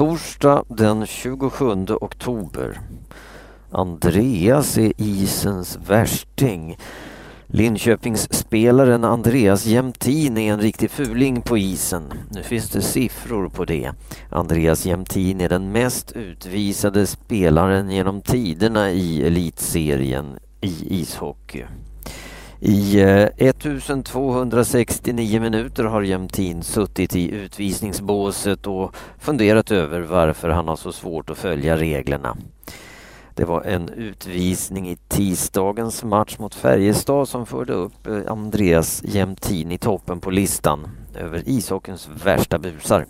Torsdag den 27 oktober. Andreas är isens värsting. Linköpingsspelaren Andreas Jämtin är en riktig fuling på isen. Nu finns det siffror på det. Andreas Jämtin är den mest utvisade spelaren genom tiderna i elitserien i ishockey. I eh, 1269 minuter har Jämtin suttit i utvisningsbåset och funderat över varför han har så svårt att följa reglerna. Det var en utvisning i tisdagens match mot Färjestad som förde upp eh, Andreas Jämtin i toppen på listan över ishockeyns värsta busar.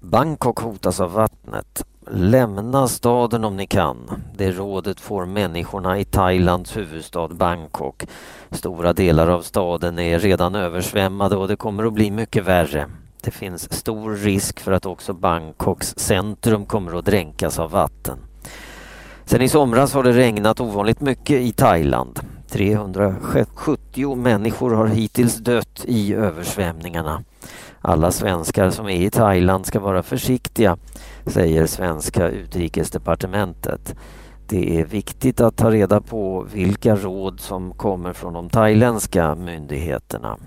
Bangkok hotas av vattnet. Lämna staden om ni kan. Det rådet får människorna i Thailands huvudstad Bangkok. Stora delar av staden är redan översvämmade och det kommer att bli mycket värre. Det finns stor risk för att också Bangkoks centrum kommer att dränkas av vatten. Sen i somras har det regnat ovanligt mycket i Thailand. 370 människor har hittills dött i översvämningarna. Alla svenskar som är i Thailand ska vara försiktiga, säger svenska utrikesdepartementet. Det är viktigt att ta reda på vilka råd som kommer från de thailändska myndigheterna.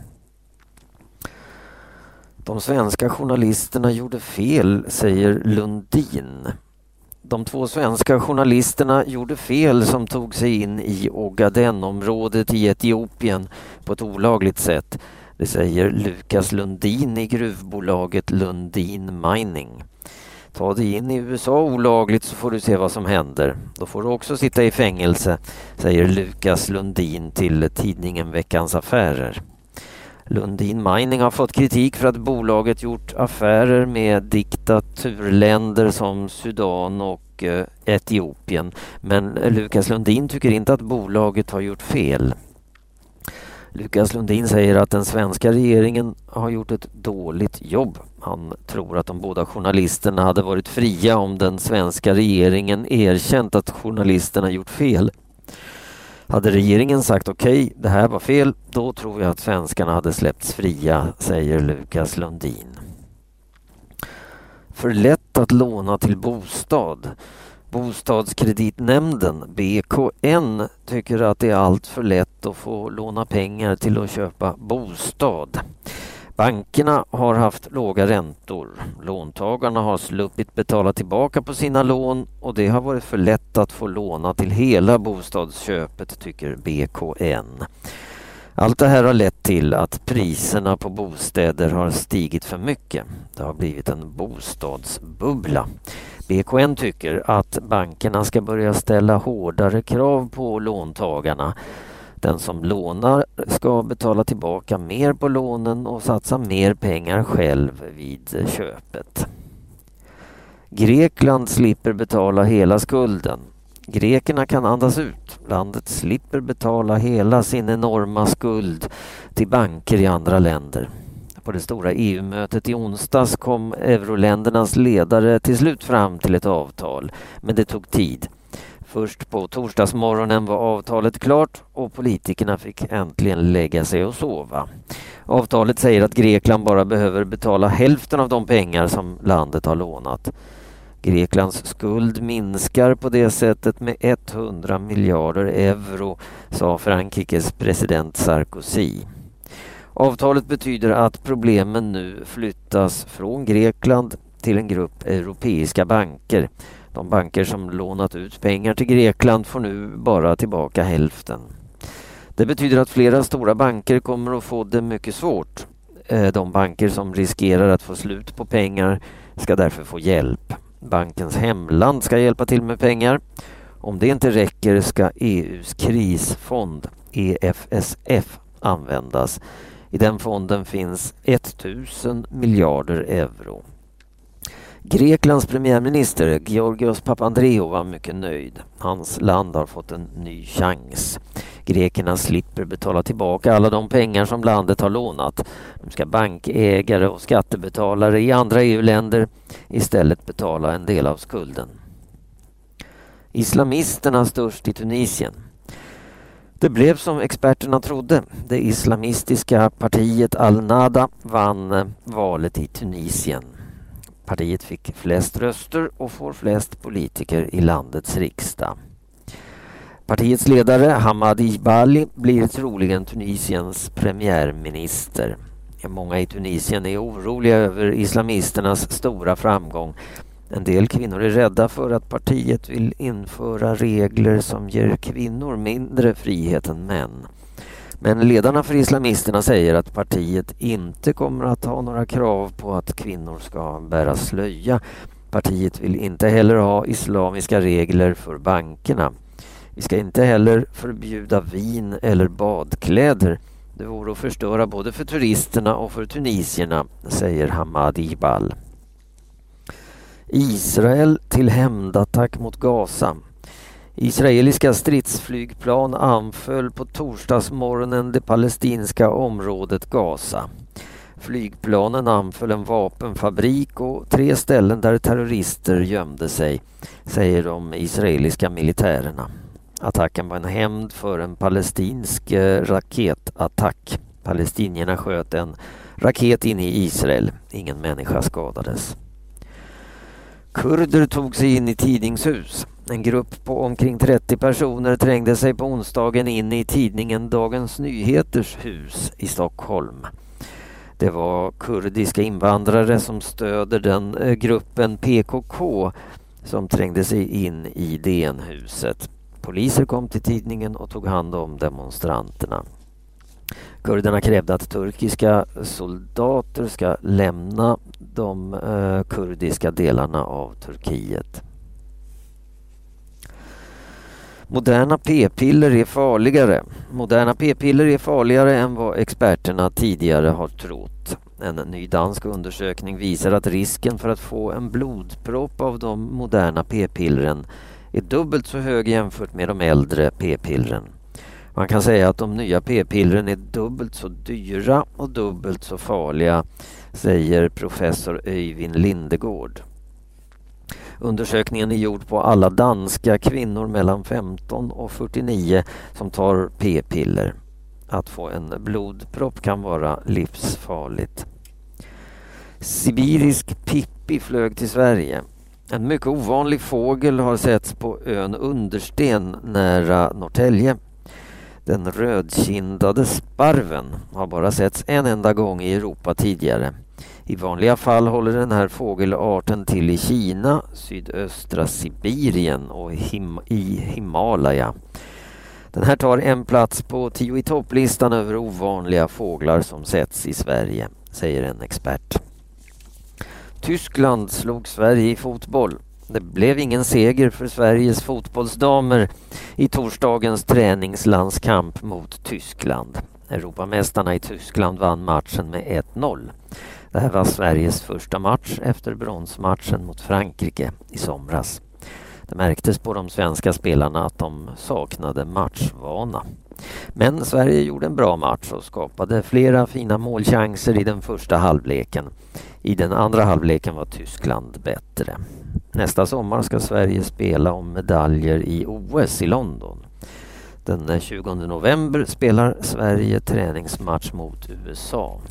De svenska journalisterna gjorde fel, säger Lundin. De två svenska journalisterna gjorde fel som tog sig in i Ogadenområdet i Etiopien på ett olagligt sätt. Det säger Lukas Lundin i gruvbolaget Lundin Mining. Ta dig in i USA olagligt så får du se vad som händer. Då får du också sitta i fängelse, säger Lukas Lundin till tidningen Veckans Affärer. Lundin Mining har fått kritik för att bolaget gjort affärer med diktaturländer som Sudan och eh, Etiopien. Men Lukas Lundin tycker inte att bolaget har gjort fel. Lukas Lundin säger att den svenska regeringen har gjort ett dåligt jobb. Han tror att de båda journalisterna hade varit fria om den svenska regeringen erkänt att journalisterna gjort fel. Hade regeringen sagt okej, okay, det här var fel, då tror jag att svenskarna hade släppts fria, säger Lukas Lundin. För lätt att låna till bostad. Bostadskreditnämnden, BKN, tycker att det är allt för lätt att få låna pengar till att köpa bostad. Bankerna har haft låga räntor. Låntagarna har sluppit betala tillbaka på sina lån och det har varit för lätt att få låna till hela bostadsköpet, tycker BKN. Allt det här har lett till att priserna på bostäder har stigit för mycket. Det har blivit en bostadsbubbla. BKN tycker att bankerna ska börja ställa hårdare krav på låntagarna den som lånar ska betala tillbaka mer på lånen och satsa mer pengar själv vid köpet. Grekland slipper betala hela skulden. Grekerna kan andas ut. Landet slipper betala hela sin enorma skuld till banker i andra länder. På det stora EU-mötet i onsdags kom euroländernas ledare till slut fram till ett avtal, men det tog tid. Först på torsdagsmorgonen var avtalet klart och politikerna fick äntligen lägga sig och sova. Avtalet säger att Grekland bara behöver betala hälften av de pengar som landet har lånat. Greklands skuld minskar på det sättet med 100 miljarder euro, sa Frankrikes president Sarkozy. Avtalet betyder att problemen nu flyttas från Grekland till en grupp europeiska banker. De banker som lånat ut pengar till Grekland får nu bara tillbaka hälften. Det betyder att flera stora banker kommer att få det mycket svårt. Eh, de banker som riskerar att få slut på pengar ska därför få hjälp. Bankens hemland ska hjälpa till med pengar. Om det inte räcker ska EUs krisfond, EFSF, användas. I den fonden finns 1000 miljarder euro. Greklands premiärminister Georgios Papandreou var mycket nöjd. Hans land har fått en ny chans. Grekerna slipper betala tillbaka alla de pengar som landet har lånat. Nu ska bankägare och skattebetalare i andra EU-länder istället betala en del av skulden. Islamisterna störst i Tunisien. Det blev som experterna trodde. Det islamistiska partiet al-Nada vann eh, valet i Tunisien. Partiet fick flest röster och får flest politiker i landets riksdag. Partiets ledare Hamad Ibali blir troligen Tunisiens premiärminister. Många i Tunisien är oroliga över islamisternas stora framgång. En del kvinnor är rädda för att partiet vill införa regler som ger kvinnor mindre frihet än män. Men ledarna för islamisterna säger att partiet inte kommer att ha några krav på att kvinnor ska bära slöja. Partiet vill inte heller ha islamiska regler för bankerna. Vi ska inte heller förbjuda vin eller badkläder. Det vore att förstöra både för turisterna och för tunisierna, säger Hamad Ibal. Israel till hämndattack mot Gaza. Israeliska stridsflygplan anföll på torsdagsmorgonen det palestinska området Gaza. Flygplanen anföll en vapenfabrik och tre ställen där terrorister gömde sig, säger de israeliska militärerna. Attacken var en hämnd för en palestinsk eh, raketattack. Palestinierna sköt en raket in i Israel. Ingen människa skadades. Kurder tog sig in i tidningshus. En grupp på omkring 30 personer trängde sig på onsdagen in i tidningen Dagens Nyheters hus i Stockholm. Det var kurdiska invandrare som stöder den eh, gruppen PKK som trängde sig in i DN-huset. Poliser kom till tidningen och tog hand om demonstranterna. Kurderna krävde att turkiska soldater ska lämna de eh, kurdiska delarna av Turkiet. Moderna p-piller är farligare. Moderna p-piller är farligare än vad experterna tidigare har trott. En ny dansk undersökning visar att risken för att få en blodpropp av de moderna p-pillren är dubbelt så hög jämfört med de äldre p-pillren. Man kan säga att de nya p-pillren är dubbelt så dyra och dubbelt så farliga, säger professor Öyvind Lindegård. Undersökningen är gjord på alla danska kvinnor mellan 15 och 49 som tar p-piller. Att få en blodpropp kan vara livsfarligt. Sibirisk Pippi flög till Sverige. En mycket ovanlig fågel har setts på ön Understen nära Norrtälje. Den rödkindade sparven har bara setts en enda gång i Europa tidigare. I vanliga fall håller den här fågelarten till i Kina, sydöstra Sibirien och him i Himalaya. Den här tar en plats på tio i topplistan över ovanliga fåglar som setts i Sverige, säger en expert. Tyskland slog Sverige i fotboll. Det blev ingen seger för Sveriges fotbollsdamer i torsdagens träningslandskamp mot Tyskland. Europamästarna i Tyskland vann matchen med 1-0. Det här var Sveriges första match efter bronsmatchen mot Frankrike i somras. Det märktes på de svenska spelarna att de saknade matchvana. Men Sverige gjorde en bra match och skapade flera fina målchanser i den första halvleken. I den andra halvleken var Tyskland bättre. Nästa sommar ska Sverige spela om medaljer i OS i London. Den 20 november spelar Sverige träningsmatch mot USA.